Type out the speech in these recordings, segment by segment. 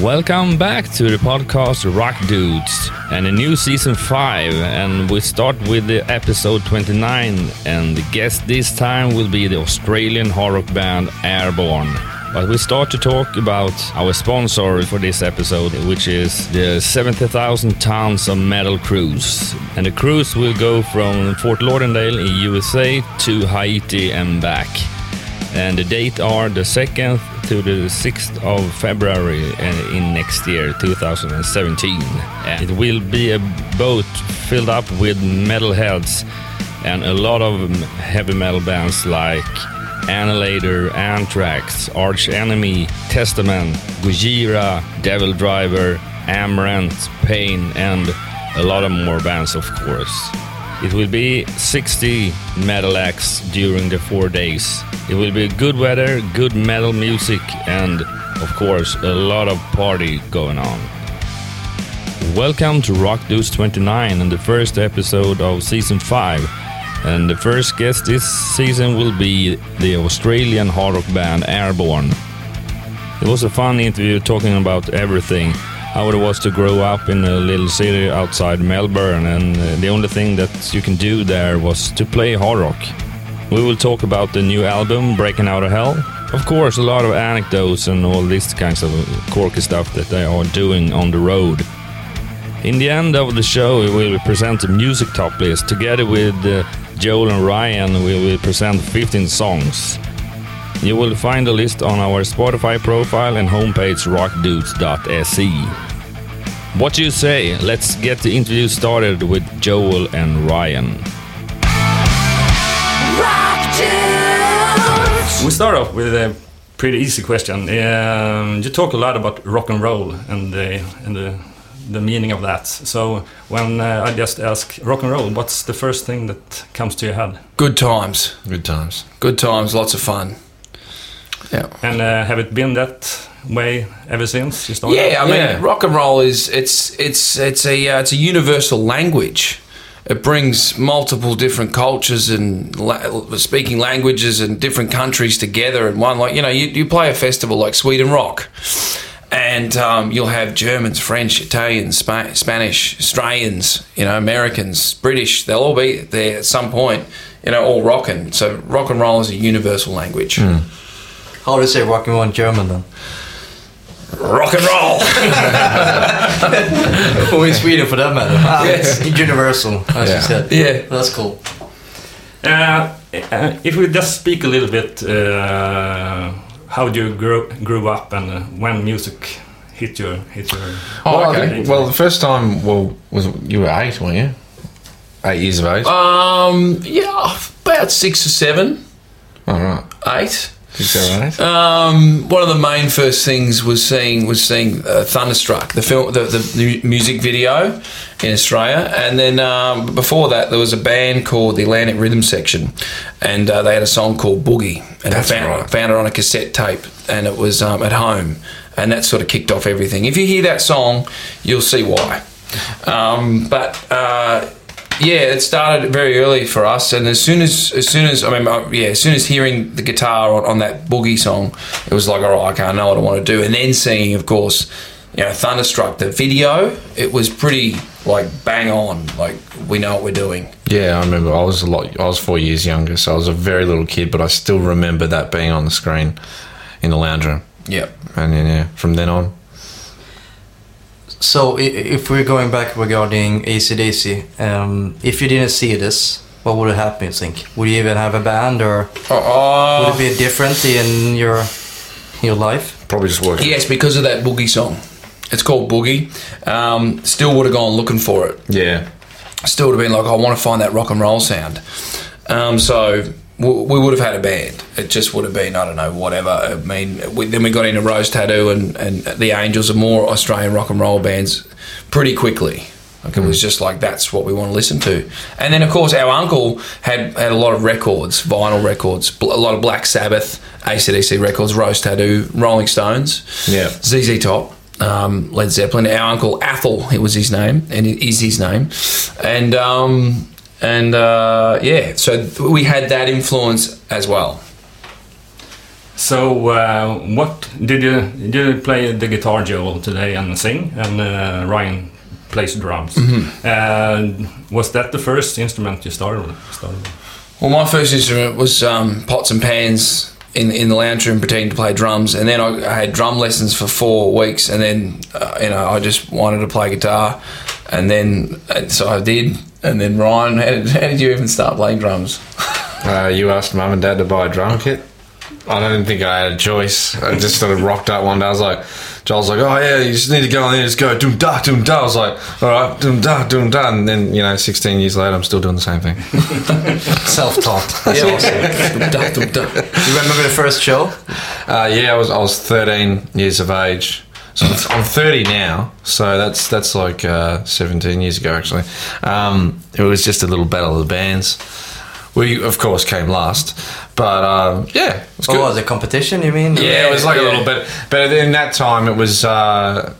Welcome back to the podcast Rock Dudes and a new season 5 and we start with the episode 29 and the guest this time will be the Australian hard rock band Airborne. But we start to talk about our sponsor for this episode, which is the 70,000 tons of metal cruise. And the cruise will go from Fort Lauderdale in USA to Haiti and back. And the date are the 2nd to the 6th of February uh, in next year, 2017. And it will be a boat filled up with metalheads and a lot of heavy metal bands like Annihilator, Anthrax, Arch Enemy, Testament, Gojira, Devil Driver, Amaranthe, Pain, and a lot of more bands, of course. It will be 60 metal acts during the four days. It will be good weather, good metal music, and of course, a lot of party going on. Welcome to Rock Dudes 29 and the first episode of season 5. And the first guest this season will be the Australian hard rock band Airborne. It was a fun interview talking about everything how it was to grow up in a little city outside Melbourne, and uh, the only thing that you can do there was to play hard rock. We will talk about the new album, Breaking Out of Hell. Of course, a lot of anecdotes and all these kinds of quirky stuff that they are doing on the road. In the end of the show, we will present a music top list. Together with uh, Joel and Ryan, we will present 15 songs. You will find the list on our Spotify profile and homepage rockdudes.se. What you say? Let's get the interview started with Joel and Ryan. We start off with a pretty easy question. Um, you talk a lot about rock and roll and the, and the, the meaning of that. So when uh, I just ask rock and roll, what's the first thing that comes to your head? Good times. Good times. Good times. Lots of fun. Yeah. And uh, have it been that way ever since you started? Yeah, I mean, Yeah. rock and roll is it's it's it's a uh, it's a universal language. It brings multiple different cultures and la- speaking languages and different countries together in one. Like you know, you, you play a festival like Sweden Rock, and um, you'll have Germans, French, Italians, Spa- Spanish, Australians, you know, Americans, British. They'll all be there at some point. You know, all rocking. So rock and roll is a universal language. How do you say rock and roll in German then? Rock and roll. or in Sweden for that matter. Ah, Yes. it's universal, as Yeah. you said. Yeah. That's cool. Uh, uh, if we just speak a little bit, uh, how do you grow grew up and uh, when music hit your hit your? Oh, Oh, okay. okay. Well, the first time, well, was you were eight, weren't you? Eight years of age. Um, yeah, about six or seven, All right. eight. Six, seven, eight. Um, one of the main first things was seeing was seeing uh, Thunderstruck, the film, the, the, the music video in Australia, and then um, before that there was a band called the Atlanta Rhythm Section, and uh, they had a song called Boogie, and That's I found, right. found it on a cassette tape, and it was um, at home, and that sort of kicked off everything. If you hear that song, you'll see why. Um, but uh, yeah, it started very early for us, and as soon as as soon as I mean, uh, yeah, as soon as hearing the guitar on, on that boogie song, it was like, all right, okay, I know what I want to do. And then seeing, of course, you know, Thunderstruck, the video, it was pretty like bang on. Like we know what we're doing. Yeah, I remember. I was a lot. I was four years younger, so I was a very little kid, but I still remember that being on the screen in the lounge room. Yep. And then, yeah, from then on, So, if we're going back regarding ACDC, um, if you didn't see this, what would have happened, you think? Would you even have a band, or Oh, would it be different in your your life? probably just working. yes, because of that boogie song. It's called Boogie. Um, still would have gone looking for it. Yeah. still would have been like, I want to find that rock and roll sound. Um, so w- we would have had a band. It just would have been, I don't know, whatever. I mean, we, then we got into Rose Tattoo and, and the Angels and more Australian rock and roll bands pretty quickly. Like it was just like that's what we want to listen to. And then of course our uncle had had a lot of records, vinyl records, a lot of Black Sabbath, ACDC records, Rose Tattoo, Rolling Stones, Yeah. ZZ Top, um, Led Zeppelin. Our uncle Athel, it was his name, and it is his name, and um, and uh, yeah, so we had that influence as well. So, uh, what did you did you play the guitar, Joel, today and sing, and uh, Ryan plays drums? And was that the first instrument you started with? Started with? Well, my first instrument was um, pots and pans in in the lounge room, pretending to play drums, and then I, I had drum lessons for four weeks, and then uh, you know I just wanted to play guitar, and then and so I did, and then Ryan, how did, how did you even start playing drums? Uh, you asked mum and dad to buy a drum kit. I didn't think I had a choice. I just sort of rocked up one day. I was like, Joel's like, oh yeah, you just need to go in there, just go doom da doom da. I was like, all right, doom da doom da. And then you know, 16 years later, I'm still doing the same thing. Self-taught. That's awesome. Duh, duh, duh. You remember the first show? Uh, yeah, I was I was 13 years of age. So I'm, I'm 30 now. So that's that's like uh, 17 years ago actually. Um, it was just a little battle of the bands. We of course came last, but um, yeah, it was Oh, was it competition? You mean? Yeah, it was like a little bit. But in that time, it was uh,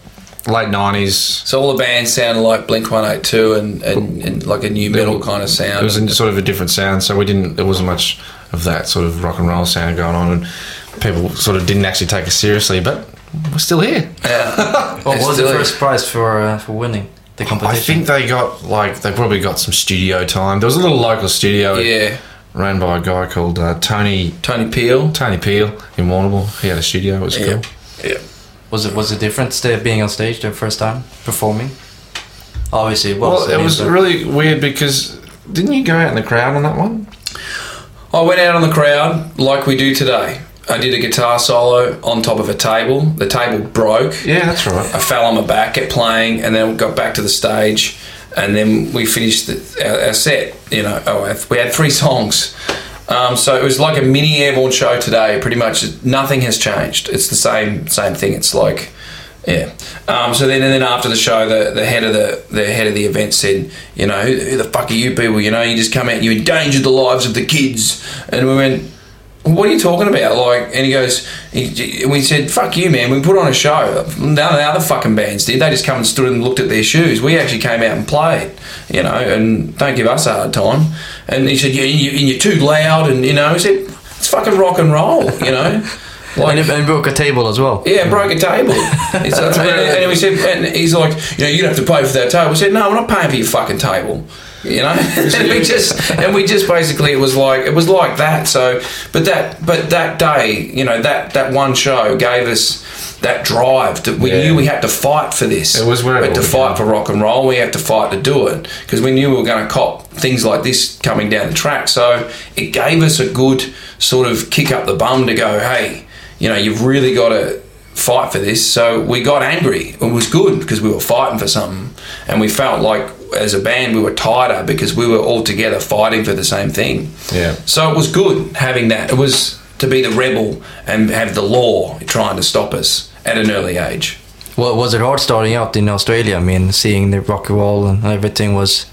late 90s. So all the bands sounded like Blink One Eight Two and, and, and like a new metal kind of sound. It was in sort of a different sound, so we didn't. There wasn't much of that sort of rock and roll sound going on, and people sort of didn't actually take us seriously. But we're still here. yeah. What was the first prize for uh, for winning the competition. I think they got like they probably got some studio time. There was a little local studio Yeah, ran by a guy called uh, Tony Tony Peel. Tony Peel in Warrnambool. He had a studio. It was Yeah. cool. Yeah. Was it was it different stay being on stage the first time performing? Obviously, it was. Well, I it was really weird because didn't you go out in the crowd on that one? I went out on the crowd like we do today. I did a guitar solo on top of a table. The table broke. Yeah, that's right. I fell on my back, at playing, and then got back to the stage, and then we finished the, our, our set. You know, oh, we had three songs. Um, so it was like a mini airborne show today. Pretty much, nothing has changed. It's the same same thing. It's like, yeah. Um, so then and then after the show, the, the head of the the head of the event said, you know, who, who the fuck are you people? You know, you just come out, and you endangered the lives of the kids, and we went what are you talking about? Like, and he goes, he, we said, fuck you, man. We put on a show. None of the other fucking bands did. They just come and stood and looked at their shoes. We actually came out and played, you know, and don't give us a hard time. And he said, yeah, you, and you're too loud. And, you know, he said, it's fucking rock and roll, you know. and, it, and broke a table as well. Yeah, broke a table. It's- and, and we said, and he's like, you know, you don't have to pay for that table. We said, no, we're not paying for your fucking table. You know, and we just and we just basically it was like it was like that. So, but that but that day, you know, that that one show gave us that drive. that we Yeah. knew we had to fight for this. It was we had to fight for rock and roll. We had to fight to do it because we knew we were going to cop things like this coming down the track. So it gave us a good sort of kick up the bum to go, hey, you know, you've really got to fight for this. So we got angry. It was good because we were fighting for something, and we felt like as a band we were tighter because we were all together fighting for the same thing. Yeah. So it was good having that. It was to be the rebel and have the law trying to stop us at an early age. Well, was it hard starting out in Australia? I mean, seeing the rock and roll and everything was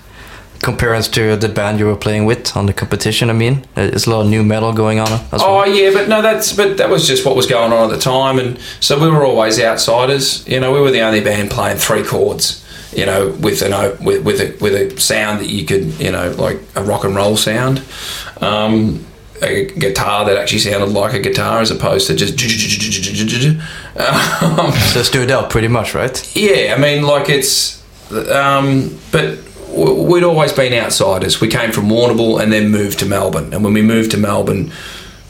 comparing to the band you were playing with on the competition. I mean, there's a lot of new metal going on as Oh well. yeah, but no, that's but that was just what was going on at the time, and so we were always outsiders. You know, we were the only band playing three chords. You know, with an with with a with a sound that you could you know like a rock and roll sound. Um, a guitar that actually sounded like a guitar as opposed to just um, So it stood out pretty much, right? yeah, I mean, like it's, um, but we'd always been outsiders. We came from Warrnambool and then moved to Melbourne. And when we moved to Melbourne,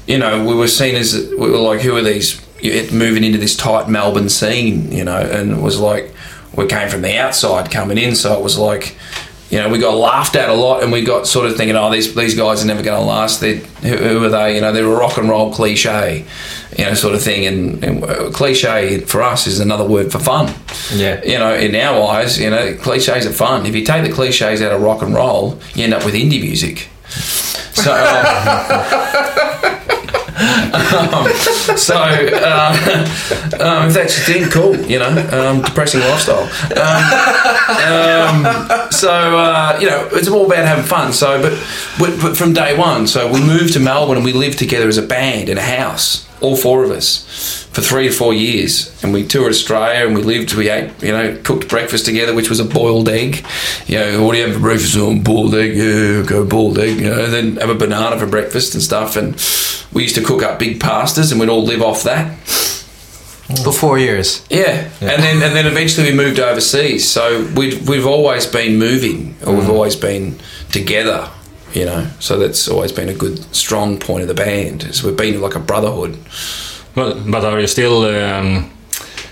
you know, we were seen as we were like, who are these? You're moving into this tight Melbourne scene, you know, and it was like we came from the outside coming in, so it was like. You know, we got laughed at a lot, and we got sort of thinking, "Oh, these these guys are never going to last. They, who, who are they? You know, they're a rock and roll cliche, you know, sort of thing." And, and uh, cliche for us is another word for fun Yeah. you know, in our eyes, you know, cliches are fun. If you take the cliches out of rock and roll, you end up with indie music. So, um, so uh, um, if that's your thing, cool. You know, um, depressing lifestyle. Um, um, so uh, you know, it's all about having fun. So, but but from day one, so we moved to Melbourne and we lived together as a band in a house. All four of us, for three or four years. And we toured Australia and we lived, we ate, you know, cooked breakfast together, which was a boiled egg. You know, what do you have for breakfast? Oh, boiled egg, yeah, go boiled egg, you know, and then have a banana for breakfast and stuff. And we used to cook up big pastas and we'd all live off that. For four years. Yeah. and then and then eventually we moved overseas. So we've we've always been moving, or we've mm. always been together. You know, so that's always been a good strong point of the band. Is we've been like a brotherhood. But, but are you still um,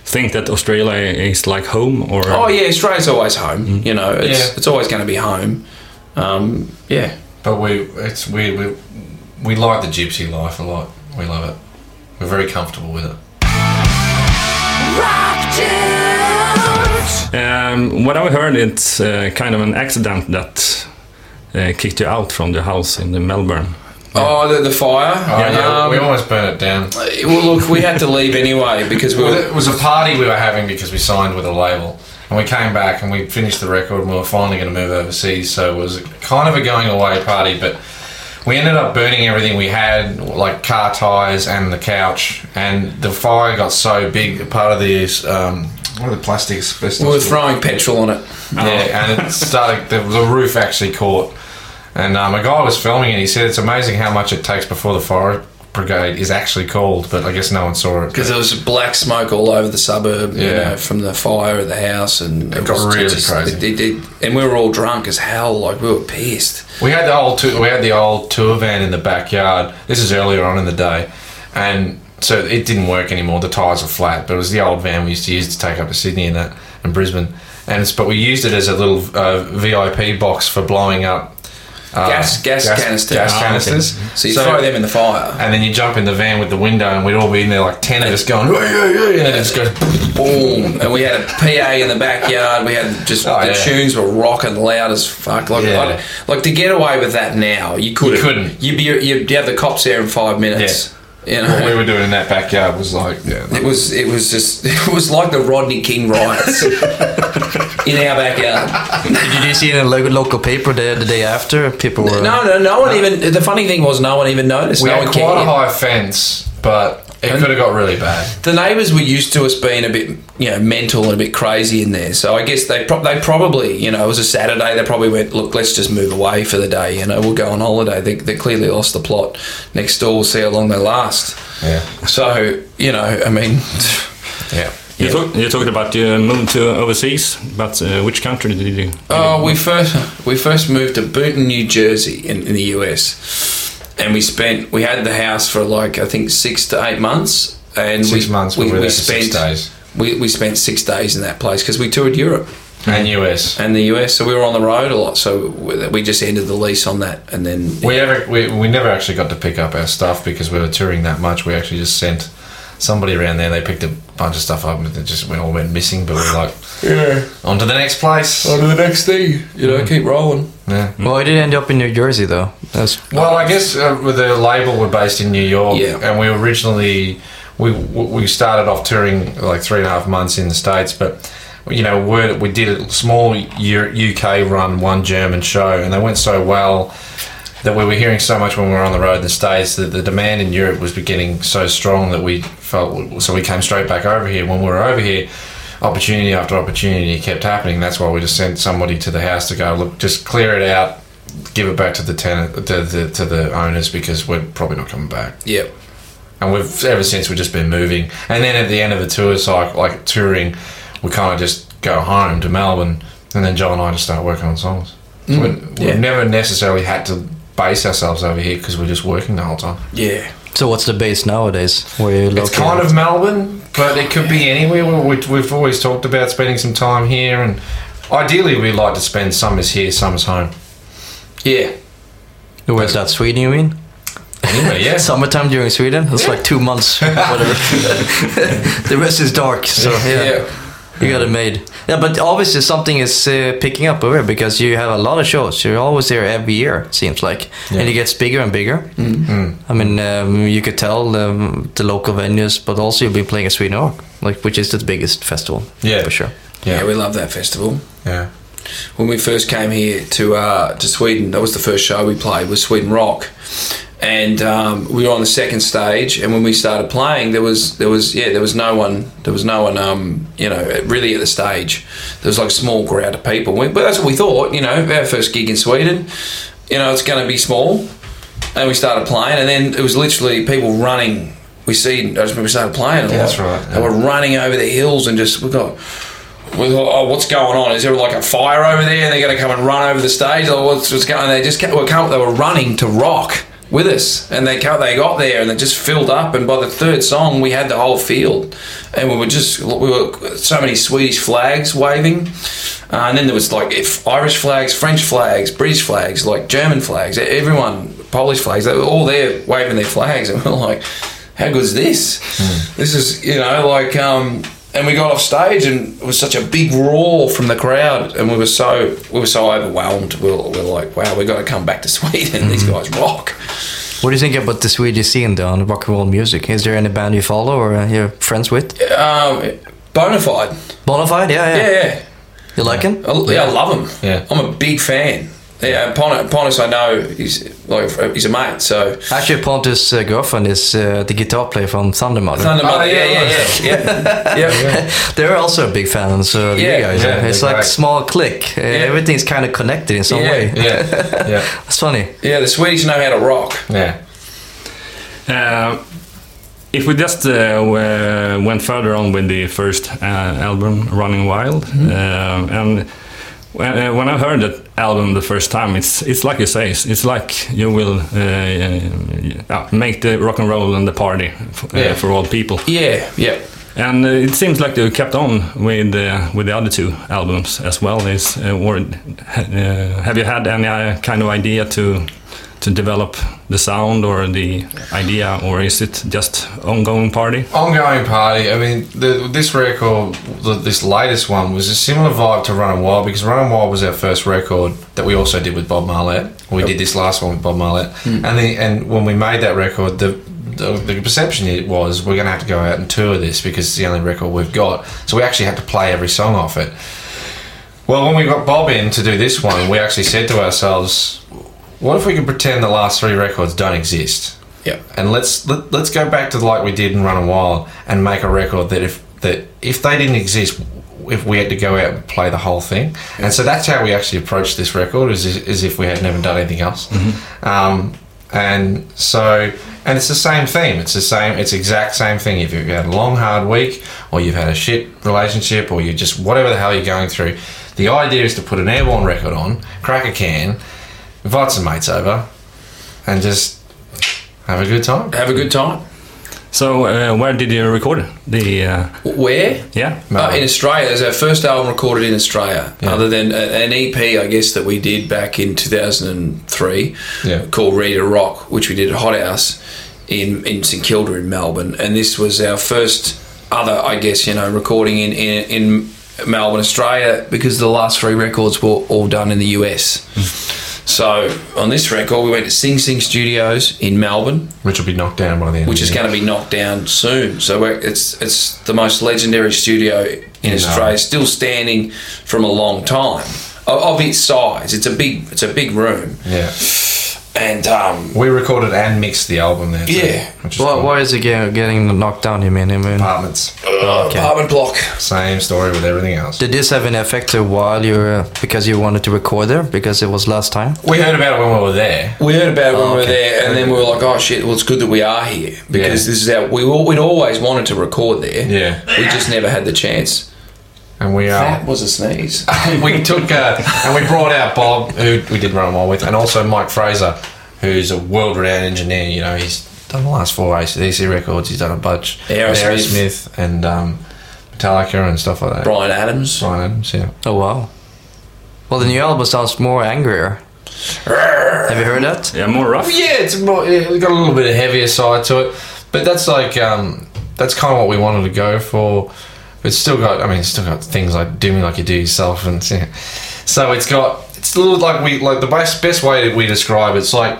think that Australia is like home or? Oh yeah, Australia's always home. You know, it's Yeah. it's always going to be home. Um, yeah. But we, it's we, we, we like the gypsy life a lot. We love it. We're very comfortable with it. Um, what I heard, it's uh, kind of an accident that uh, kicked you out from the house in the Melbourne. Oh, the, the fire. Oh, yeah, Um, we almost burnt it down. well, look, we had to leave anyway because we Well, it was a party we were having because we signed with a label. And we came back and we finished the record and we were finally going to move overseas. So it was kind of a going away party, but we ended up burning everything we had, like car tyres and the couch. And the fire got so big, part of the, um, what are the plastic asbestos? We were throwing petrol on it. Yeah, and it started. The, the roof actually caught, and um, a guy was filming it. He said it's amazing how much it takes before the fire brigade is actually called, but I guess no one saw it. Because there was black smoke all over the suburb, you know, from the fire at the house, and It got was really crazy. It, it, it- and we were all drunk as hell, like we were pissed. We had the old tu- we had the old tour van in the backyard. This is earlier on in the day, and so it didn't work anymore. The tires were flat, but it was the old van we used to use to take up to Sydney and that and Brisbane. And it's, but we used it as a little uh, VIP box for blowing up uh, Gas- gas canisters. gas Ah, okay. canisters. So you throw them in the fire, and then you jump in the van with the window, and we'd all be in there like ten of us going, "Hey, hey, hey," and then it just goes. boom, and we had a PA in the backyard. We had just Oh, the yeah. tunes were rocking loud as fuck. Like, Yeah. like, like to get away with that now, you couldn't. You couldn't. You'd be you'd have the cops there in five minutes. You know, What we were doing in that backyard was like, yeah, It was it was just it was like the Rodney King riots in our backyard. Did you see in a lo- local paper the, the day after? People were. No, no, no one even. The funny thing was, no one even noticed. we no had one quite cared. a high fence, but it could have got really bad. The neighbours were used to us being a bit, you know, mental and a bit crazy in there. So I guess they pro- they probably, you know, it was a Saturday. They probably went, look, let's just move away for the day. You know, we'll go on holiday. They, they clearly lost the plot. Next door, we'll see how long they last. Yeah, So you know, I mean, yeah. You, Yeah. talk, you talked about you moved to overseas, but uh, which country did you? Oh, we first we first moved to Boonton, New Jersey, in, in the US, and we spent we had the house for like I think six to eight months, and Six we, months, we, we we spent six days. We, we spent six days in that place because we toured Europe And US. and the US, so we were on the road a lot. So we we just ended the lease on that, and then We ever we, we never actually got to pick up our stuff because we were touring that much. We actually just sent somebody around there. They picked a bunch of stuff up and just went all went missing. But we are like, yeah, on to the next place. on to the next thing. You know, keep rolling. Yeah. Well, I did end up in New Jersey though. That's Well, I guess uh, with the label, we're based in New York, Yeah. and we originally we we started off touring like three and a half months in the states, but you know we we did a small UK run, one German show, and they went so well that we were hearing so much when we were on the road in the states that the demand in Europe was beginning so strong that we felt so we came straight back over here. When we were over here. Opportunity after opportunity kept happening. That's why we just sent somebody to the house to go look, just clear it out, give it back to the tenant to the, to the owners because we're probably not coming back Yep. and we've ever since we've just been moving and then at the end of the tour cycle like touring we kind of just go home to melbourne and then joe and i just start working on songs so mm. we, we've never necessarily had to base ourselves over here because we're just working the whole time Yeah. so. What's the base nowadays? Where you it's kind of melbourne but it could be anywhere we, we, we've always talked about spending some time here and ideally we'd like to spend summers here summers home Yeah. Where's that? Sweden, you mean? anyway yeah Summertime during Sweden? It's like two months, whatever. the rest is dark, so yeah, Yeah. you got it made. Yeah, but obviously something is uh, picking up over here because you have a lot of shows. You're always there every year, it seems like, and it gets bigger and bigger. Mm. I mean, um, you could tell um, the local venues, but also you've been playing at Sweden Rock, like which is the biggest festival, Yeah. for sure. yeah, yeah we love that festival. yeah when we first came here to uh, to Sweden, that was the first show we played was Sweden Rock, and um, we were on the second stage. And when we started playing, there was there was yeah there was no one there was no one um, you know really at the stage. There was like a small crowd of people. We, but that's what we thought. You know, our first gig in Sweden. You know, it's going to be small, and we started playing, and then it was literally people running. We see, I just remember we started playing. Yeah, that's right, They were running over the hills and just we got. We thought, oh, what's going on? Is there like a fire over there? And they're going to come and run over the stage, or what's, what's going? on? They just kept, they were running to rock with us, and they they got there and they just filled up. And by the third song, we had the whole field, and we were just we were so many Swedish flags waving, uh, and then there was like if Irish flags, French flags, British flags, like German flags, everyone Polish flags. They were all there waving their flags, and we were like, how good is this? This is you know like. um and we got off stage and it was such a big roar from the crowd and we were so we were so overwhelmed we were, we were like wow we've got to come back to sweden these guys rock What do you think about the Swedish scene though on rock and roll music? Is there any band you follow or uh, you're friends with? um, bonafide Bonafide, yeah, yeah. yeah yeah You like him? I, yeah, I love him Yeah. i'm a big fan yeah Pon- Pontus i know he's like he's a mate so Actually, Pontus' uh, girlfriend is uh, the guitar player from Thunder Mother. Thunder Oh, Mother, yeah, yeah, yeah, yeah, yeah, yeah. They're also a big fans of Yeah, you guys. yeah, it's like great. small click. Uh, Everything's kind of connected in some Yeah. way. Yeah, yeah, that's funny. Yeah, the Swedish know how to rock. yeah. Uh, if we just uh, went further on with the first uh, album, Running Wild, uh, and when, uh, when I heard that album the first time, it's it's like you say, it's, it's like you will uh, uh, make the rock and roll and the party uh, Yeah. for all people. Yeah, yeah. And uh, it seems like they kept on with uh, with the other two albums as well. Is uh, or uh, have you had any uh, kind of idea to to develop the sound or the idea, or is it just ongoing party? Ongoing party. I mean, the, this record, the, this latest one, was a similar vibe to Running Wild because Running Wild was our first record that we also did with Bob Marlette. We did this last one with Bob Marlette, hmm. and the and when we made that record, the the, the perception it was we're going to have to go out and tour this because it's the only record we've got. So we actually had to play every song off it. Well, when we got Bob in to do this one, we actually said to ourselves, "What if we could pretend the last three records don't exist?" Yeah. and let's let, let's go back to like we did in a Wild and make a record that if that if they didn't exist, if we had to go out and play the whole thing, and so that's how we actually approached this record, is as if we had never done anything else, um, and so and it's the same theme. It's the same. It's exact same thing. If you've had a long hard week, or you've had a shit relationship, or you just whatever the hell you're going through, the idea is to put an airborne record on, crack a can, invite some mates over, and just have a good time. Have a good time. So uh, where did you record it? the? Uh, Where? yeah, Uh, in Australia. It was our first album recorded in Australia, other than an EP, I guess, that we did back in 2003 Yeah. called Ready to Rock, which we did at Hot House in, in St Kilda in Melbourne. And this was our first other, I guess, you know, recording in, in, in Melbourne, Australia, because the last three records were all done in the US. So on this record, we went to Sing Sing Studios in Melbourne, which will be knocked down by the end. which of is the going to be knocked down soon. So we're, it's it's the most legendary studio in No. Uh, Australia, still standing from a long time. Of, of its size, it's a big it's a big room, Yeah, and um, we recorded and mixed the album there. Too, Yeah. which is Why, cool. why is it get- getting knocked down? here, man? I mean, apartments? okay. apartment block. Same story with everything else. Did this have an effect while you were because you wanted to record there because it was last time? We heard about it when we were there. We heard about it when Oh, we were there, and then we were like, "Oh shit! Well, it's good that we are here because Yeah. this is our we we'd always wanted to record there. Yeah. we just never had the chance." And we That uh, was a sneeze. we took uh, and we brought out Bob, who we did Running Wild with, and also Mike Fraser, who's a world-renowned engineer. You know, he's done the last four ACDC records. He's done a bunch, with Aerosmith. Aerosmith and um, Metallica and stuff like that. Bryan Adams. Bryan Adams, yeah. Oh wow. Well, the new album sounds more angrier. Have you heard that? yeah, more rough. Yeah, it's more, yeah, it's got a little bit of heavier side to it, but that's like um, that's kind of what we wanted to go for. It's still got, I mean, it's still got things like do me like you do yourself, and yeah. so it's got it's a little like we like the best best way that we describe it's like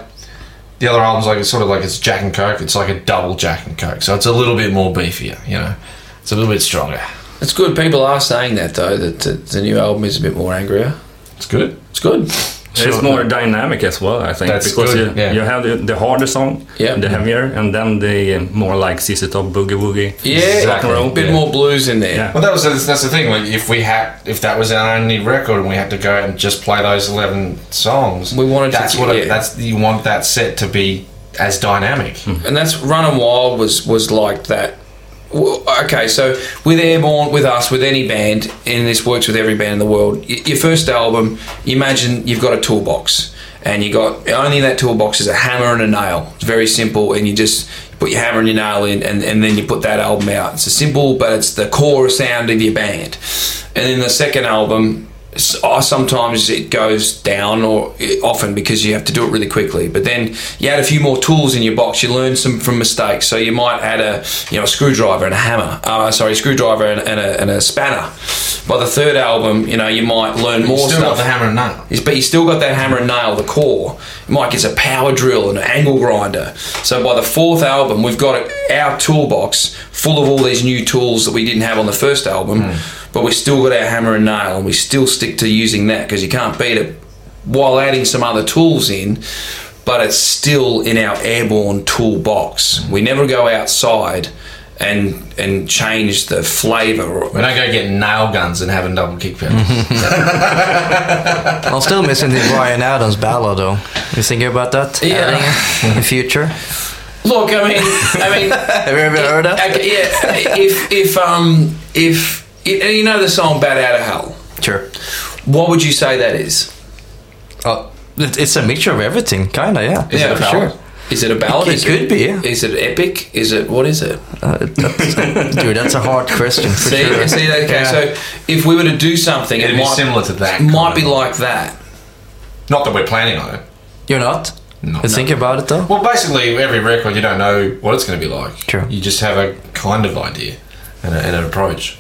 the other albums like it's sort of like it's Jack and Coke. It's like a double Jack and Coke, so it's a little bit more beefier, you know. It's a little bit stronger. It's good. People are saying that though that the new album is a bit more angrier. It's good. It's good. It's So- more dynamic as well, I think, That's because good, you, yeah. you have the, the harder song, Yeah. the heavier, and then the more like ZZ Top Boogie Woogie, Yeah, rock and roll. a bit yeah. more blues in there. Yeah. Well, that was that's the thing. Like, if we had, if that was our only record, and we had to go out and just play those eleven songs, We wanted to That's keep- what yeah. it, that's you want that set to be as dynamic. Mm-hmm. and that's Running Wild was was like that. Okay, so with Airborne, with us, with any band, and this works with every band in the world. Your first album, you imagine you've got a toolbox, and you got only in that toolbox is a hammer and a nail. It's very simple, and you just put your hammer and your nail in, and, and then you put that album out. It's a simple, but it's the core sound of your band. And then the second album, sometimes it goes down or often because you have to do it really quickly but then you add a few more tools in your box you learn some from mistakes so you might add a you know a screwdriver and a hammer uh, sorry screwdriver and, and, a, and a spanner by the third album you know you might learn You more still stuff got the hammer and nail. But you still got that hammer and nail, the core. Mike gets a power drill and an angle grinder. So by the fourth album, we've got our toolbox full of all these new tools that we didn't have on the first album, but we still got our hammer and nail, and we still stick to using that because you can't beat it while adding some other tools in. But it's still in our airborne toolbox. We never go outside and and change the flavour. We don't go get nail guns and having double kick pedals. I'm still missing the Bryan Adams ballad though. You thinking about that? Yeah. Adding in the future? Look, I mean, I mean. Have you ever heard that? Okay, yeah, if if um if you know the song "Bat Out of Hell," Sure. what would you say that is? Oh, it's a mixture of everything, kinda. Yeah. Is it a for ballad? sure. Is it a ballad? It Is could be, yeah. Is it epic? Is it what is it? Uh, that's, dude, that's a hard question for See, sure. see, okay. Yeah. So if we were to do something, It'd it be might similar to that. Might be of- like that. Not that we're planning on it. You're not. No. You think about it though. Well, basically, every record you don't know what it's going to be like. True. You just have a kind of idea and, a, and an approach.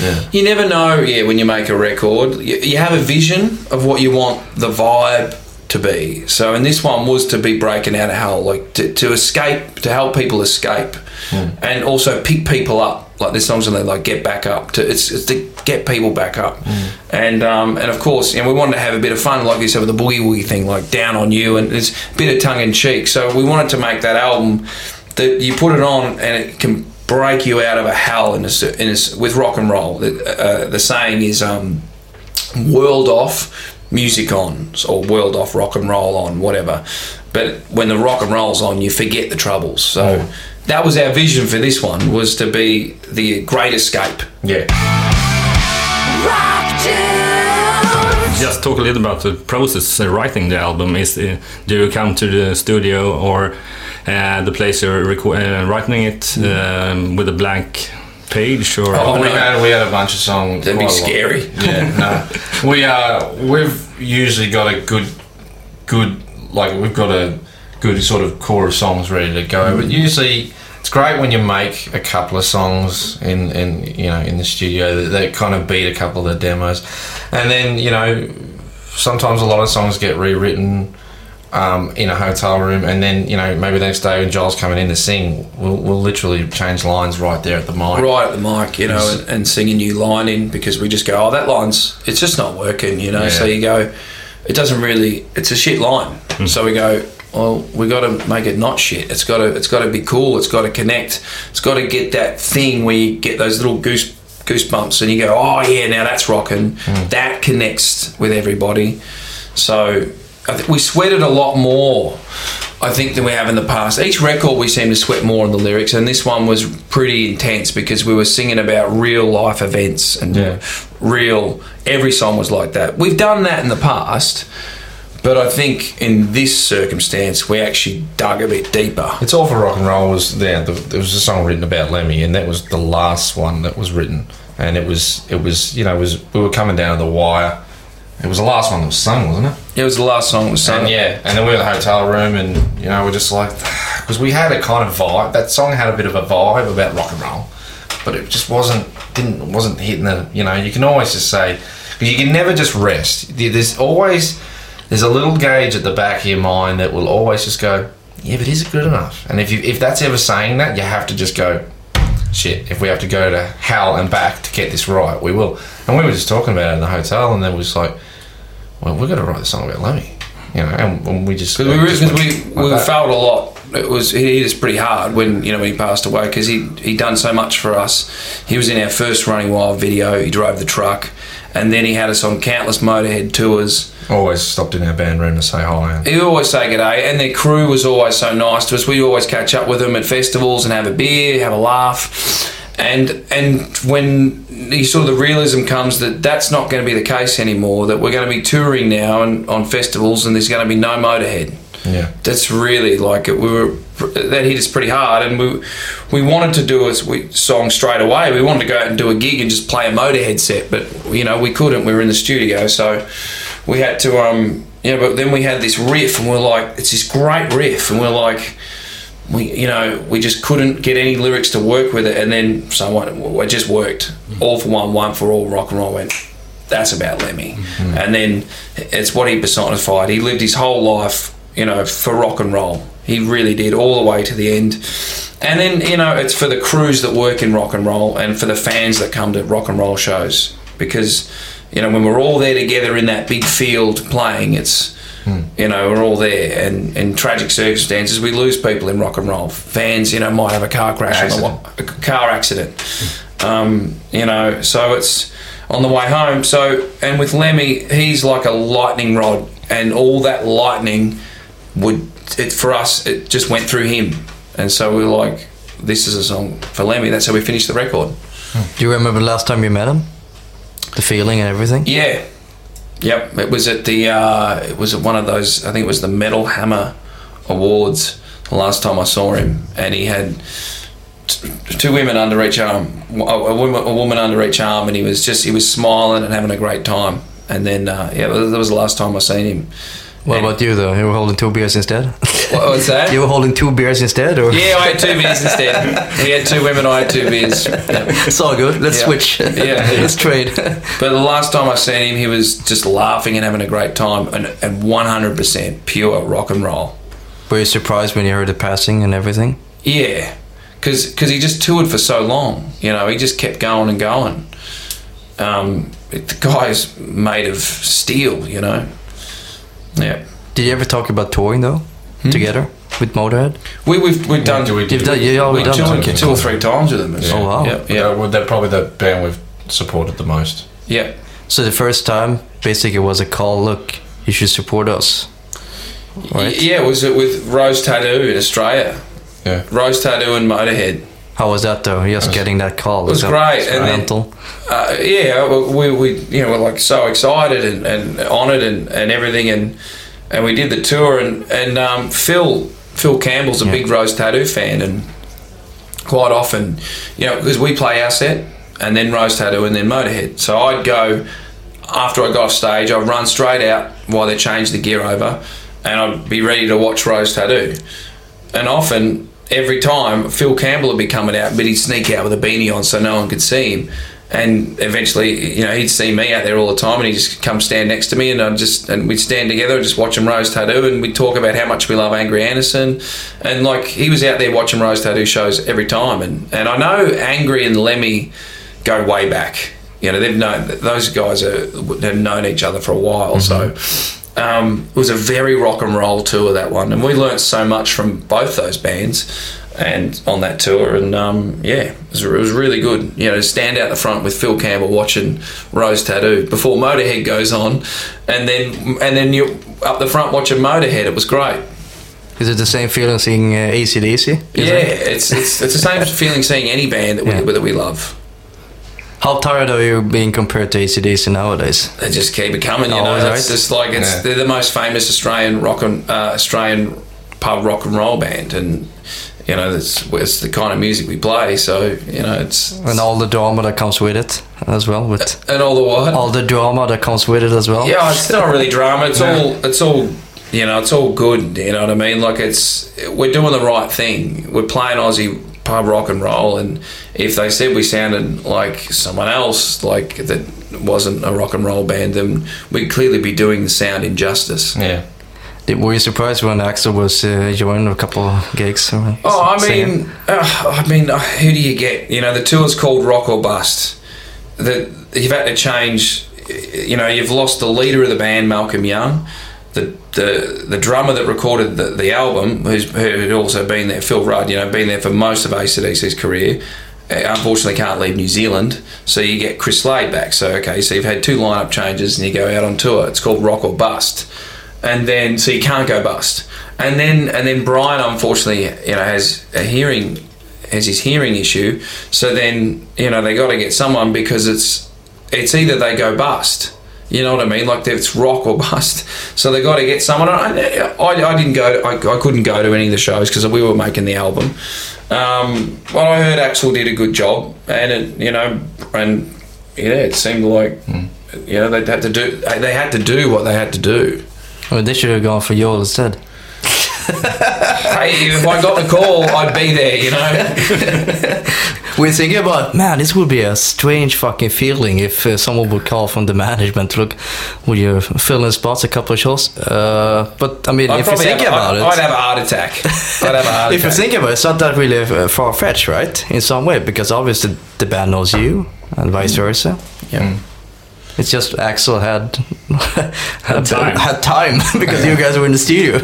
Yeah. You never know. Yeah, when you make a record, you, you have a vision of what you want the vibe to be. So, and this one was to be breaking out of hell, like to, to escape, to help people escape, and also pick people up. Like this song's on there, like get back up. To it's, it's to get people back up, and um, and of course, you know, we wanted to have a bit of fun, like you said, with the boogie woogie thing, like down on you, and it's a bit of tongue in cheek. So we wanted to make that album that you put it on and it can break you out of a hell in a, in a s- with rock and roll. The, uh, the saying is um, world off, music on, or world off, rock and roll on, whatever. But when the rock and roll's on, you forget the troubles. So that was our vision for this one was to be the great escape. Yeah. Just talk a little about the process uh, writing the album. Is uh, do you come to the studio or uh, the place you're reco- uh, writing it um, with a blank page or? Oh, we no. had we had a bunch of songs. That'd be quite a lot. scary. Yeah, no. We uh we've usually got a good good like we've got a good sort of core of songs ready to go. But usually it's great when you make a couple of songs in, in you know in the studio that, that kind of beat a couple of the demos, and then you know sometimes a lot of songs get rewritten um, in a hotel room, and then you know maybe the next day when Joel's coming in to sing, we'll, we'll literally change lines right there at the mic. Right at the mic, you know, and, and sing a new line in because we just go, oh, that line's, it's just not working, you know. Yeah. So you go, it doesn't really, it's a shit line. So we go, well, we got to make it not shit. It's got to, it's got to be cool. It's got to connect. It's got to get that thing where you get those little goose goosebumps, and you go, oh yeah, now that's rocking. Mm. That connects with everybody. So I think we sweated a lot more. I think than we have in the past. Each record we seem to sweat more on the lyrics, and this one was pretty intense because we were singing about real life events and Yeah. real. Every song was like that. We've done that in the past, but I think in this circumstance we actually dug a bit deeper. It's all for rock and roll. Was there? There was a song written about Lemmy, and that was the last one that was written. And it was, it was, you know, it was we were coming down to the wire. It was the last one that was sung, wasn't it? It was the last song that was sung. And yeah, and then we were in the hotel room, and you know, we're just like, because we had a kind of vibe. That song had a bit of a vibe about rock and roll, but it just wasn't didn't wasn't hitting the. You know, you can always just say, you can never just rest. There's always there's a little gauge at the back of your mind that will always just go, yeah, but is it good enough? And if you if that's ever saying that, you have to just go, shit. If we have to go to hell and back to get this right, we will. And we were just talking about it in the hotel, and then we was like. well, we've got to write a song about Lemmy. You know, and, and we just, we, just went we, like we that. felt a lot. It was he us pretty hard when you know when he passed away because he he done so much for us. He was in our first Running Wild video. He drove the truck, and then he had us on countless Motorhead tours. always stopped in our band room to say hi. And, He always say good day, and their crew was always so nice to us. We'd always catch up with them at festivals and have a beer, have a laugh. And and when you sort of the realism comes that that's not going to be the case anymore, that we're going to be touring now and on festivals, and there's going to be no Motorhead. Yeah, That's really like it. We were that hit us pretty hard, and we we wanted to do a song straight away. We wanted to go out and do a gig and just play a Motorhead set, but you know we couldn't. We were in the studio, so we had to um you know. But then we had this riff, and we're like, it's this great riff, and we're like. We, you know, we just couldn't get any lyrics to work with it, and then someone it just worked. All for one, one for all. Rock and roll went. That's about Lemmy, and then it's what he personified. He lived his whole life, you know, for rock and roll. He really did, all the way to the end. And then you know, it's for the crews that work in rock and roll, and for the fans that come to rock and roll shows, because you know when we're all there together in that big field playing, it's you know, we're all there, and in tragic circumstances, we lose people in rock and roll. Fans, you know, might have a car crash, the a car accident. Um, you know, so it's on the way home. So, and with Lemmy, he's like a lightning rod, and all that lightning would it for us. It just went through him, and so we were like, "This is a song for Lemmy." That's how we finished the record. Do you remember the last time you met him? The feeling and everything? Yeah. Yep. It was at the uh, it was at one of those I think it was the Metal Hammer Awards the last time I saw him and he had t- two women under each arm a, a, woman, a woman under each arm and he was just he was smiling and having a great time and then uh, yeah that was the last time I seen him. What about you though? You were holding two beers instead? What was that? you were holding two beers instead, or yeah, I had two beers instead. He had two women, I had two beers. Yeah. it's all good. Let's Yeah. switch. Yeah. let's trade. But the last time I seen him, he was just laughing and having a great time, and, and 100% pure rock and roll. were you surprised when you heard the passing and everything? Yeah, because he just toured for so long. You know, he just kept going and going. Um, the guy's made of steel. You know. Yeah, Did you ever talk about touring though, Hmm? together with Motorhead? we we've we've done do We, You've done, you already we done toured okay. two or three times with him. Oh, wow. Yeah, yeah. yeah, well, they're probably the band we've supported the most. yeah. So the first time, basically, it was a call. Look, you should support us. Right? Yeah, was it with Rose Tattoo in Australia. Yeah. Rose Tattoo and Motorhead. How was that though? Just getting that call. It was that great, and then- mental? uh, yeah, we, we you know we're like so excited and, and honoured and, and everything, and and we did the tour, and and um, Phil Phil Campbell's a Yeah. big Rose Tattoo fan, and quite often, you know, because we play our set and then Rose Tattoo and then Motorhead, so I'd go after I got off stage, I'd run straight out while they changed the gear over, and I'd be ready to watch Rose Tattoo, and often every time Phil Campbell would be coming out, but he'd sneak out with a beanie on so no one could see him. And eventually, you know, he'd see me out there all the time, and he'd just come stand next to me, and I'd just and we'd stand together, and just watch him Rose Tattoo, and we'd talk about how much we love Angry Anderson, and like he was out there watching Rose Tattoo shows every time, and and I know Angry and Lemmy go way back. You know, they've known those guys are have known each other for a while, so mm-hmm. Um, it was a very rock and roll tour that one, and we learnt so much from both those bands, and on that tour, and um, yeah, it was, it was really good. You know, to stand out the front with Phil Campbell watching Rose Tattoo before Motorhead goes on, and then and then you up the front watching Motorhead. It was great. Is it the same feeling seeing uh, ACDC? Yeah, it? it's, it's it's the same feeling seeing any band that we, Yeah. that we love. How tired are you being compared to ACDC nowadays? They just keep it coming. You Oh, know, it's right? just like it's Yeah. they're the most famous Australian rock and uh, Australian pub rock and roll band, and you know it's it's the kind of music we play. So you know it's And all the drama that comes with it as well. With and all the what? all the drama that comes with it as well. Yeah, it's not really drama. It's all it's all you know. It's all good. You know what I mean? Like it's we're doing the right thing. We're playing Aussie pub rock and roll, and if they said we sounded like someone else, like that wasn't a rock and roll band, then we'd clearly be doing the sound injustice. Yeah. Did- Were you surprised when Axl was uh, joining a couple of gigs? or Oh, I mean, uh, I mean, uh, who do you get? You know, the tour's called Rock or Bust. That you've had to change. you know, you've lost the leader of the band, Malcolm Young. The, the, the drummer that recorded the, the album, who's who'd also been there, Phil Rudd, you know, been there for most of ACDC's career, uh, unfortunately can't leave New Zealand. So you get Chris Slade back. So, okay, so you've had two lineup changes and you go out on tour. It's called Rock or Bust. And then, so you can't go bust. And then, and then Brian, unfortunately, you know, has a hearing, has his hearing issue. So then, you know, they got to get someone because it's, it's either they go bust. You know what I mean? Like it's rock or bust. So they got to get someone. I, I, I didn't go. To, I, I couldn't go to any of the shows because we were making the album. Um, well, I heard Axl did a good job, and it, you know, and yeah, it seemed like you know they had to do. They had to do what they had to do. Well, they should have gone for Joel instead. Hey, if I got the call, I'd be there. You know. We're thinking about, man, this would be a strange fucking feeling if uh, someone would call from the management, look, will you fill in spots a couple of shows? Uh, but I mean, I'd if you probably think have, about I'd, it, I'd have a heart attack. I'd have a heart if you attack. think about it, it's not that really uh, far fetched, right? In some way, because obviously the band knows you and vice versa. Yeah. It's just Axl had had time. had time because you guys were in the studio.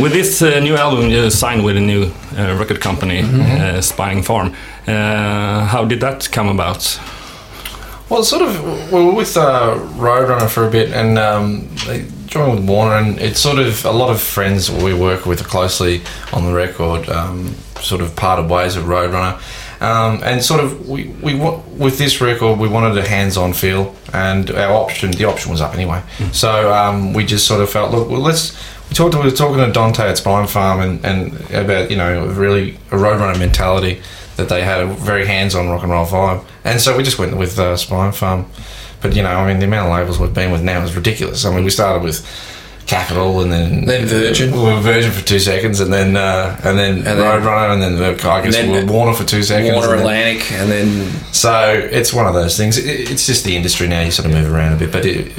With this uh, new album, you signed with a new uh, record company, uh, Spine Farm. Uh, how did that come about? Well, sort of, we were with uh, Roadrunner for a bit, and um, they joined with Warner, and it's sort of a lot of friends we work with closely on the record, um, sort of parted ways with Roadrunner. Um, and sort of, we, we with this record, we wanted a hands-on feel, and our option, the option was up anyway. So um, we just sort of felt, look, well, let's. We talked. We were talking to Dante at Spine Farm, and, and about you know really a Roadrunner mentality that they had a very hands-on rock and roll vibe, and so we just went with uh, Spine Farm. But you know, I mean, the amount of labels we've been with now is ridiculous. I mean, we started with Capitol, and then Then Virgin. We were Virgin for two seconds, and then uh, and then then- Roadrunner, and then uh, I guess then we were Warner for two seconds. Warner and then- Atlantic, and then so it's one of those things. It, it's just the industry now. You sort of move around a bit, but it,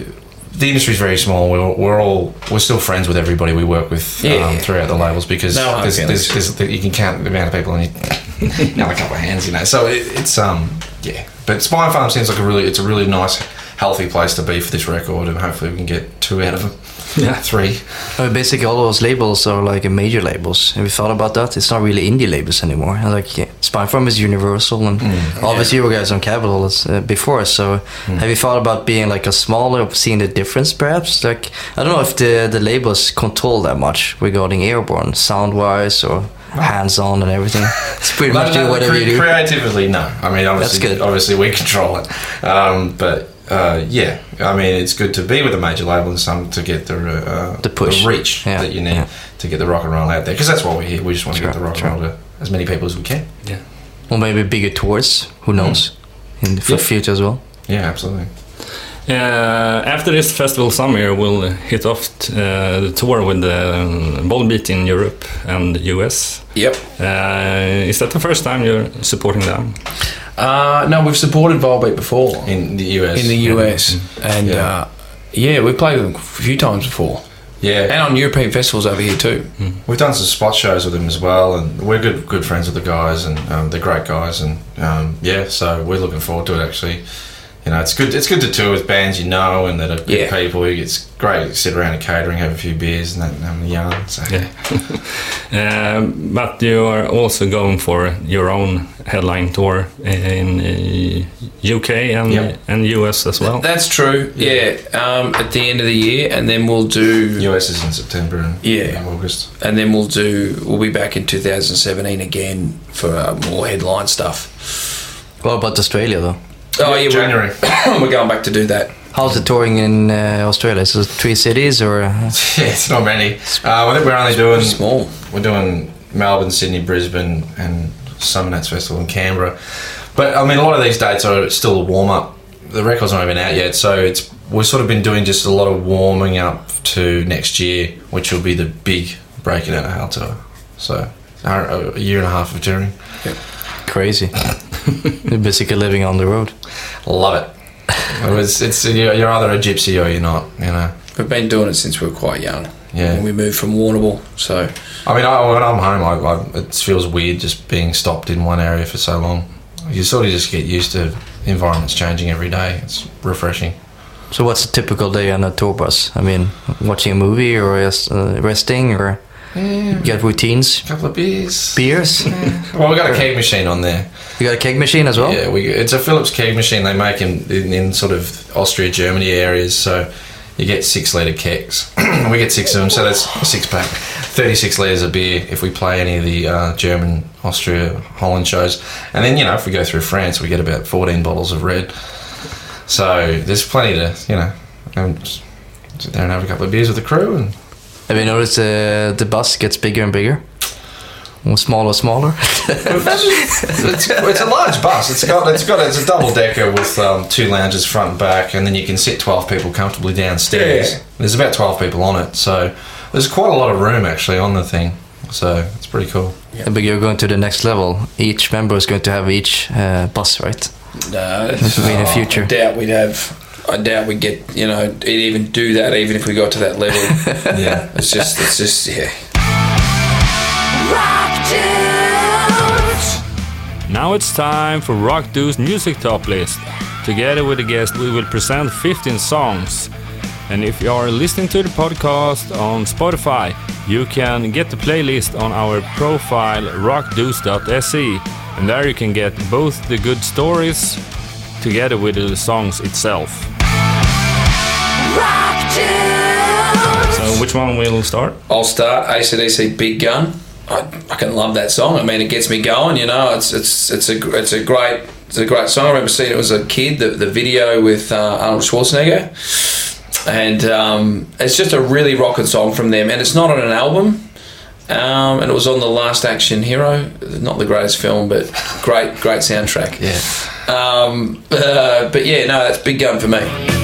the industry's very small. We're, we're all we're still friends with everybody we work with Yeah. um, throughout the labels because No hard there's, feelings. there's, there's, you can count the amount of people on you, now a couple of hands, you know. So it, it's um yeah, but Spine Farm seems like a really it's a really nice, healthy place to be for this record, and hopefully we can get two out of them. Yeah. three. Uh, basically, all those labels are like major labels. Have you thought about that? It's not really indie labels anymore. And, Like yeah, Spine Farm is Universal, and obviously you guys on Capitol is, uh, before. So, have you thought about being like a smaller, seeing the difference, perhaps? Like I don't know if the the labels control that much regarding Airborne, sound wise or hands on and everything. It's pretty much do no, whatever cre- you do. Creatively, no. I mean, obviously, good. obviously we control it. Um, but uh, yeah, I mean, it's good to be with a major label and some to get the uh, The push. reach Yeah, that you need yeah. to get the rock and roll out there. Because that's what we're here. We just want to Sure, get the rock sure. and roll to as many people as we can. Yeah. Or maybe bigger tours. Who knows? In the Yeah. future as well. Yeah, absolutely. Uh, after this festival summer, we'll hit off t- uh, the tour with the Volbeat in Europe and the US. yep. Uh, is that the first time you're supporting them? Uh, no, we've supported Volbeat before In the US. in the US, and Yeah. yeah. Uh, yeah, we've played with them a few times before, Yeah. and on European festivals over here too. We've done some spot shows with them as well, and we're good good friends with the guys, and um, they're great guys, and um, yeah, so we're looking forward to it. Actually, you know, it's good. It's good to tour with bands you know and that are good Yeah. people. It's great to sit around a catering, have a few beers, and that, and have a yarn. So. Yeah. Um, but you are also going for your own headline tour in uh, UK and Yep. and US as well. That's true. Yeah, um, at the end of the year, and then we'll do. US is in September and Yeah. August. And then we'll do. We'll be back in 2017 again for uh, more headline stuff. What about Australia though? Oh yeah, January. We're, we're going back to do that. How's the touring in uh, Australia? Is it three cities or? Uh, yeah, it's not many. Uh, I think we're only doing Small. We're doing Melbourne, Sydney, Brisbane, and Summer Nights Festival in Canberra. But I mean, a lot of these dates are still a warm up. The record's not even out yet, so it's we've sort of been doing just a lot of warming up to next year, which will be the big breaking out of hell tour. So a a year and a half of touring. crazy. You're basically living on the road. Love it. it was, it's you're you're either a gypsy or you're not. You know. We've been doing it since we were quite young. Yeah. When we moved from Warrnambool, so I mean, I, when I'm home, I, I, it feels weird just being stopped in one area for so long. You sort of just get used to environment's changing every day. It's refreshing. So what's a typical day on a tour bus? I mean, watching a movie or just uh, resting or you got routines? A couple of beers. Beers? Well, we got a keg machine on there. You got a keg machine as well? Yeah, we, it's a Philips keg machine they make in, in, in sort of Austria, Germany areas. So you get six litre kegs. we get six of them, so that's a six pack. 36 litres of beer if we play any of the uh, German, Austria, Holland shows. And then, you know, if we go through France, we get about 14 bottles of red. So there's plenty to, you know, um, sit there and have a couple of beers with the crew and Have you noticed uh, the bus gets bigger and bigger? Or smaller, smaller? it's, it's a large bus. It's got it's got it's a double decker with um, two lounges front and back, and then you can sit twelve people comfortably downstairs. Yeah. There's about twelve people on it, so there's quite a lot of room actually on the thing. So it's pretty cool. But you're going to the next level. Each member is going to have each uh, bus, right? No, This will be in the future. I doubt we'd have. I doubt we'd get. You know, even do that. Even if we got to that level, Yeah. it's just. It's just. Yeah. Now it's time for Rock Dude's music top list. Together with the guest, we will present 15 songs. And if you are listening to the podcast on Spotify, you can get the playlist on our profile rockdudes.se. And there you can get both the good stories together with the songs itself. So, which one will we start? I'll start ACDC Big Gun. I fucking love that song. I mean, it gets me going. You know, it's it's it's a it's a great it's a great song. I remember seeing it as a kid. The the video with uh, Arnold Schwarzenegger, and um, it's just a really rocking song from them. And it's not on an album. Um, and it was on the Last Action Hero. Not the greatest film, but great great soundtrack. Yeah. Um, uh, but yeah, no, that's Big Gun for me.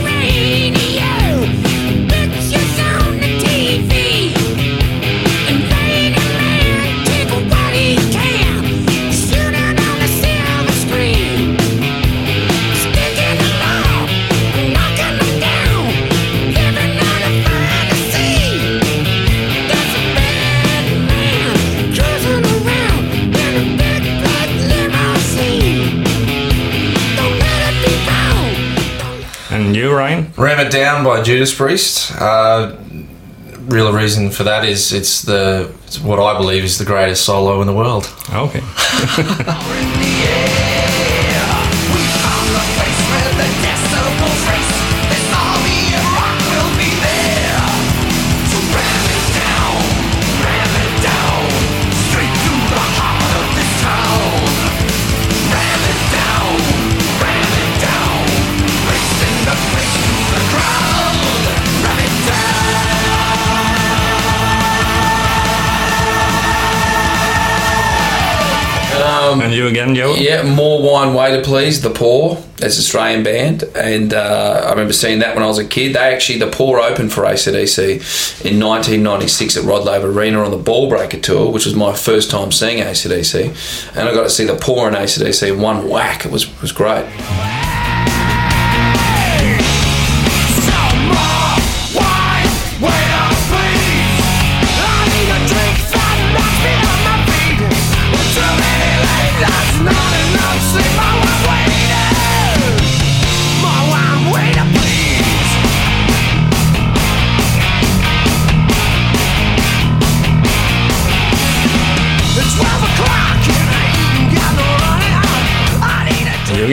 Ram It Down by Judas Priest. Uh, real reason for that is it's the it's what I believe is the greatest solo in the world. Okay. you again, Joe? Yeah, More Wine Waiter Please, The Poor. An Australian band. And uh, I remember seeing that when I was a kid. They actually, The Poor opened for ACDC in 1996 at Rod Laver Arena on the Ballbreaker Tour, which was my first time seeing ACDC. And I got to see The Poor and ACDC in one whack. It was, it was great.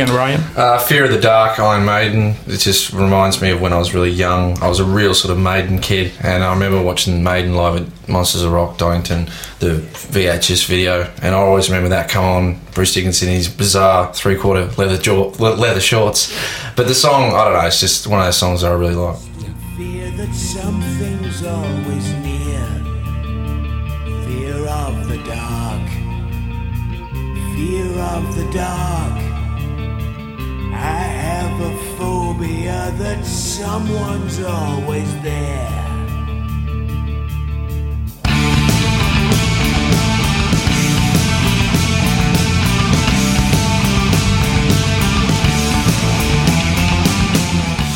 Again, Ryan? Uh, Fear of the Dark, Iron Maiden. It just reminds me of when I was really young. I was a real sort of Maiden kid, and I remember watching Maiden live at Monsters of Rock, Donington, the VHS video, and I always remember that come on. Bruce Dickinson in his bizarre three-quarter leather jaw, leather shorts. But the song, I don't know, it's just one of those songs that I really like. Fear that something's always near. Fear of the dark. Fear of the dark. I have a phobia that someone's always there.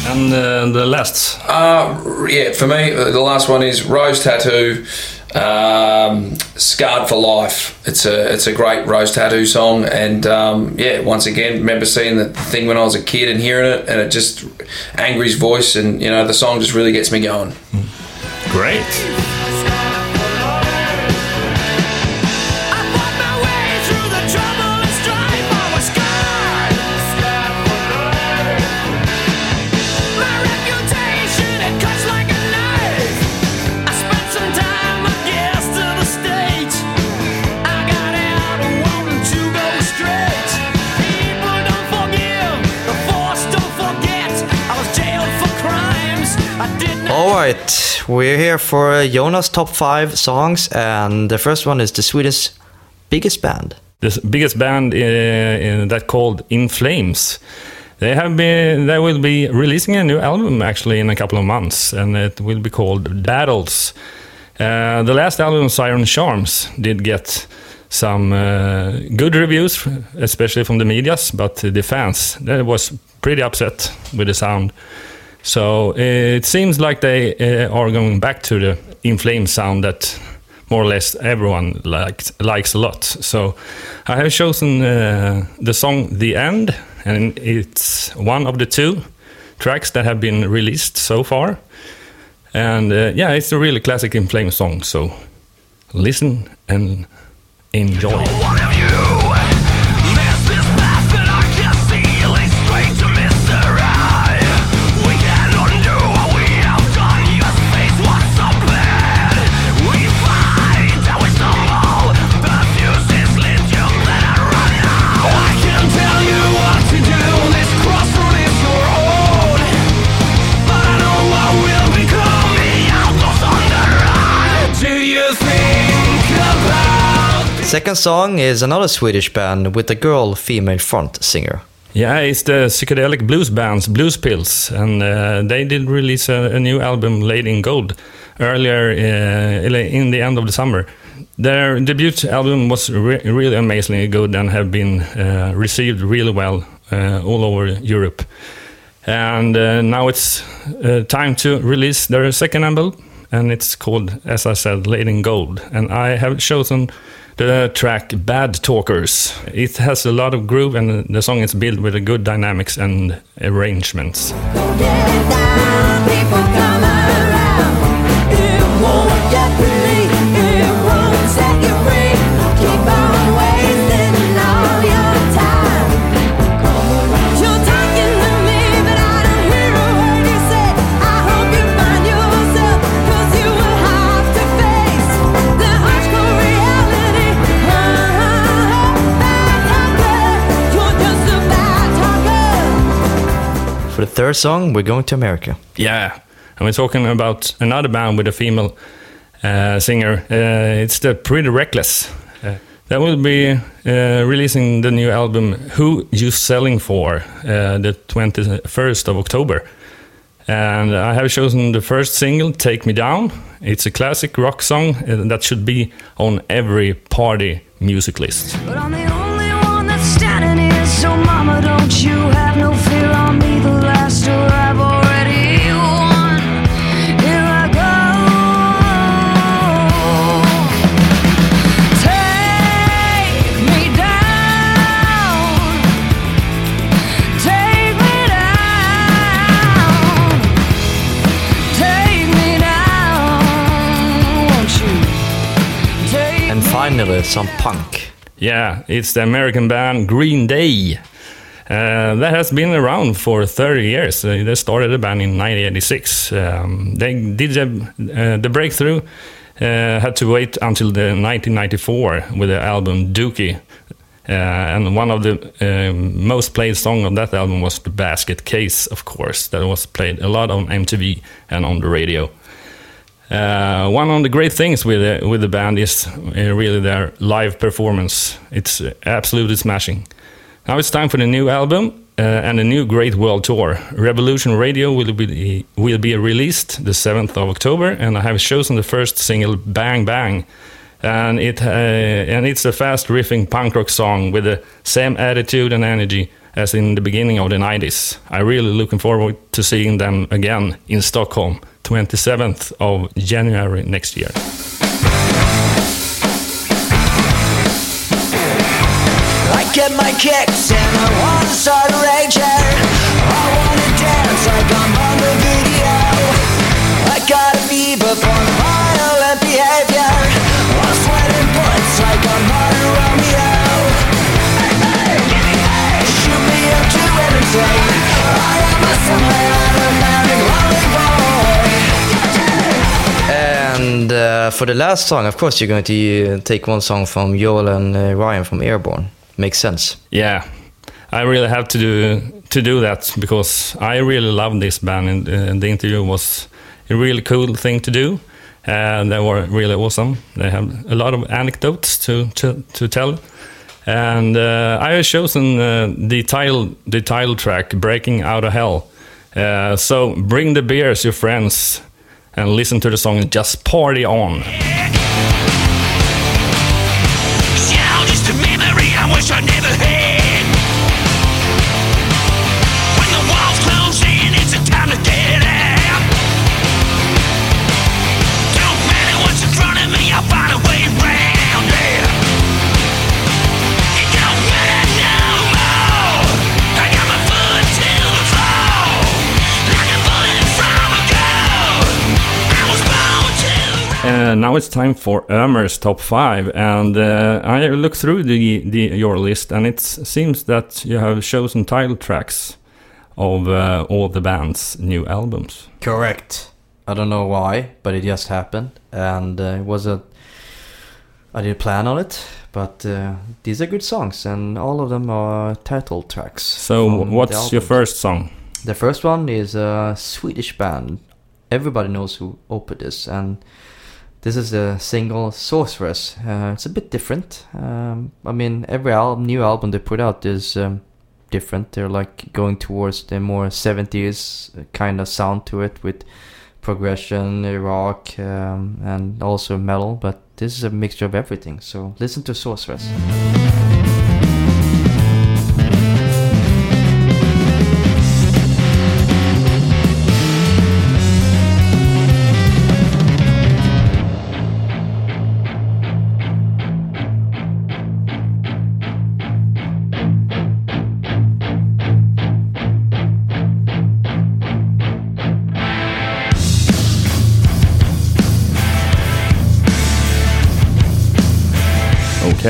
And uh, the last. Uh, yeah, for me, uh, the last one is Rose Tattoo. Um, "Scarred for Life." It's a it's a great Rose Tattoo song, and um, yeah, once again, remember seeing the thing when I was a kid and hearing it, and it just Angry's voice, and you know the song just really gets me going. Great. Right, we're here for Jonas' top five songs, and the first one is the Swedish biggest band. the biggest band uh, uh, that called In Flames. They have been. They will be releasing a new album actually in a couple of months, and it will be called Battles. Uh, the last album, Siren Charms, did get some uh, good reviews, especially from the medias, but the fans they was pretty upset with the sound. So it seems like they uh, are going back to the In Flames sound that more or less everyone likes likes a lot. So I have chosen uh, the song "The End," and it's one of the two tracks that have been released so far. And uh, yeah, it's a really classic In Flames song. So listen and enjoy. Second song is another Swedish band with a girl female front singer. Yeah, it's the psychedelic blues band's Blues Pills, and uh, they did release a, a new album, Lady in Gold, earlier uh, in the end of the summer. Their debut album was re- really amazingly good and have been uh, received really well uh, all over Europe. And uh, now it's uh, time to release their second album, and it's called, as I said, Lady in Gold. And I have chosen the track Bad Talkers. It has a lot of groove, and the song is built with a good dynamics and arrangements. The third song, we're going to America. Yeah, and we're talking about another band with a female uh, singer. Uh, it's the Pretty Reckless. Uh, that will be uh, releasing the new album "Who You Selling For" uh, the 21st of October. And I have chosen the first single, "Take Me Down." It's a classic rock song uh, that should be on every party music list. But I'm the only one that's standing here, so mama, don't you have no fear And some punk. Yeah, it's the American band Green Day. Uh, that has been around for 30 years. Uh, they started the band in 1986. Um, they did the, uh, the breakthrough, uh, had to wait until the 1994 with the album Dookie. Uh, and one of the um, most played song on that album was the Basket Case, of course, that was played a lot on MTV and on the radio. Uh, one of the great things with the, with the band is uh, really their live performance. It's uh, absolutely smashing. Now it's time for the new album uh, and a new great world tour. Revolution Radio will be will be released the 7th of October, and I have chosen the first single, "Bang Bang," and it uh, and it's a fast riffing punk rock song with the same attitude and energy as in the beginning of the 90s. I'm really looking forward to seeing them again in Stockholm, 27th of January next year. I get my kicks and I want to start. I want to dance like I'm on the video. I got for the last song, of course, you're going to uh, take one song from Joel and uh, Ryan from Airborne. Makes sense. Yeah, I really have to do to do that because I really love this band, and, uh, the interview was a really cool thing to do. And they were really awesome. They have a lot of anecdotes to to, to tell. And uh, I have chosen uh, the title the title track, "Breaking Out of Hell." Uh, so bring the beers, your friends, and listen to the song. Just party on. Now it's time for Ömer's top five, and uh, I look through the, the your list, and it seems that you have chosen title tracks of uh, all the band's new albums. Correct. I don't know why, but it just happened, and uh, it was a. I didn't plan on it, but uh, these are good songs, and all of them are title tracks. So, what's your first song? The first one is a Swedish band. Everybody knows who Opeth is, and this is a single Sorceress. Uh, it's a bit different. Um, I mean, every album, new album they put out is um, different. They're like going towards the more 70s kind of sound to it with progression, rock, um, and also metal. But this is a mixture of everything. So listen to Sorceress.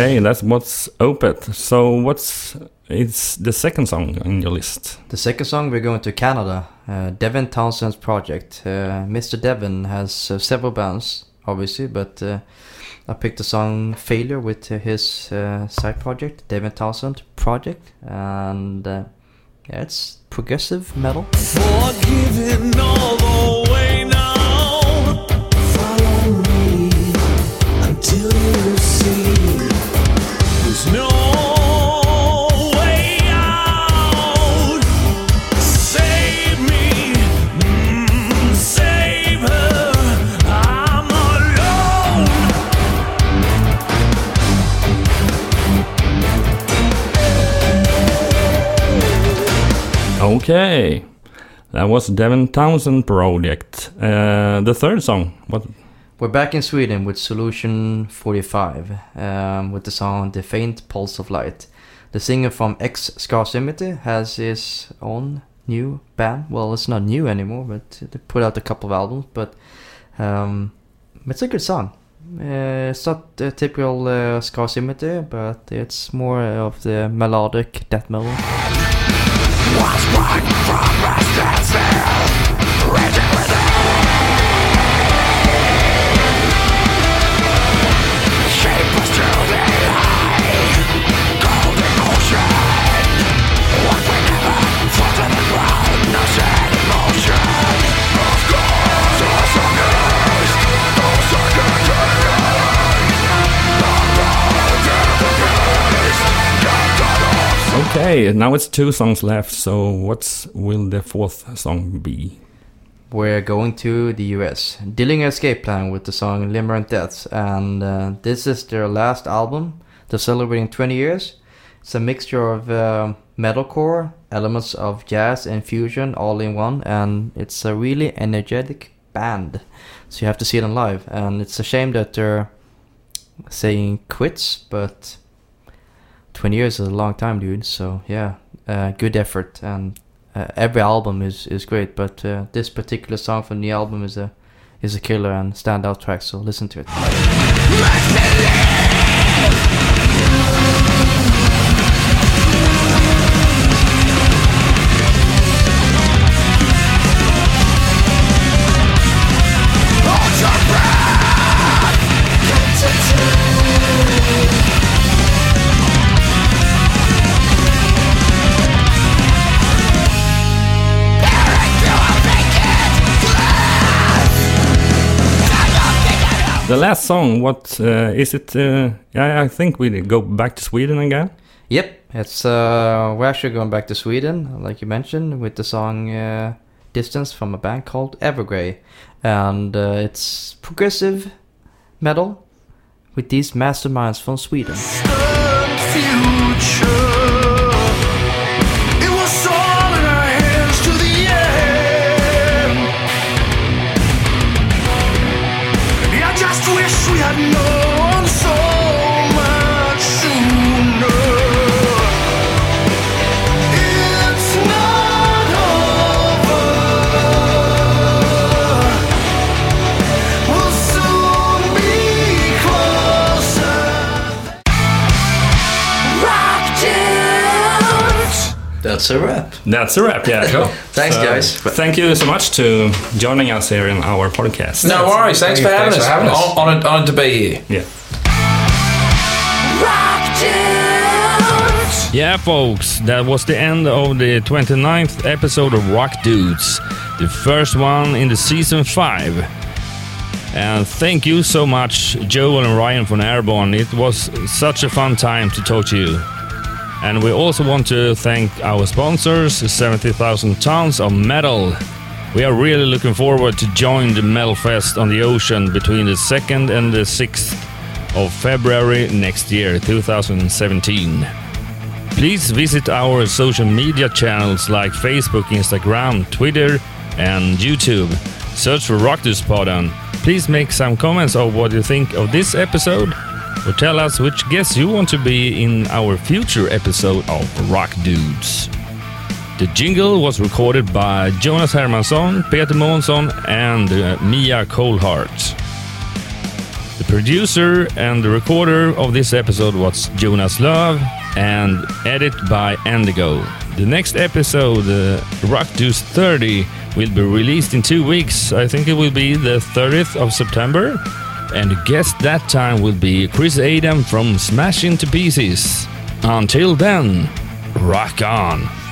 Okay, that's what's Opeth. So, what's it's the second song on your list? The second song, we're going to Canada. Uh, Devin Townsend's project. Uh, Mr. Devin has uh, several bands, obviously, but uh, I picked the song Failure with uh, his uh, side project, Devin Townsend Project. And uh, yeah, it's progressive metal. Forgiving all the way now. Follow me until you see Okay, that was Devin Townsend project. Uh, the third song, what? We're back in Sweden with Solution 45 um, with the song The Faint Pulse of Light. The singer from X Scar Symmetry has his own new band. Well, it's not new anymore, but they put out a couple of albums. But um, it's a good song. Uh, it's not the typical uh, but it's more of the melodic death metal was born from resistance. Raging Okay, now it's two songs left. So, what's will the fourth song be? We're going to the US. Dillinger Escape Plan with the song Limerent Deaths, and uh, this is their last album. They're celebrating 20 years. It's a mixture of uh, metalcore, elements of jazz and fusion all in one, and it's a really energetic band. So you have to see them live, and it's a shame that they're saying quits, but 20 years is a long time, dude. So yeah, uh, good effort, and uh, every album is is great. But uh, this particular song from the album is a is a killer and standout track. So listen to it. The last song, what uh, is it? Uh, I, I think we go back to Sweden again. Yep, it's uh, we're actually going back to Sweden, like you mentioned, with the song uh, "Distance" from a band called Evergrey, and uh, it's progressive metal with these masterminds from Sweden. That's a wrap. That's a wrap. Yeah. Cool. Thanks, So, guys. Thank you so much to joining us here in our podcast. No worries. Thanks for having Thanks us. for having us. Hon- Honoured, honoured to be here. Yeah. Yeah, folks, that was the end of the 29th episode of Rock Dudes, the first one in the season 5. And thank you so much, Joel and Ryan from Airborne. It was such a fun time to talk to you. And we also want to thank our sponsors, 70,000 Tons of Metal. We are really looking forward to join the Metal Fest on the ocean between the 2nd and the 6th of February next year, 2017. Please visit our social media channels like Facebook, Instagram, Twitter, and YouTube. Search for Rockdudespodden. Please make some comments of what you think of this episode, or tell us which guest you want to be in our future episode of Rock Dudes. The jingle was recorded by Jonas Hermansson, Peter Månsson, and uh, Mia Colehart. The producer and the recorder of this episode was Jonas Love and edited by Endigo. The next episode, uh, Rock Dudes 30, will be released in two weeks. I think it will be the 30th of September. And the guest that time will be Chris Adam from Smash Into Pieces. Until then, rock on!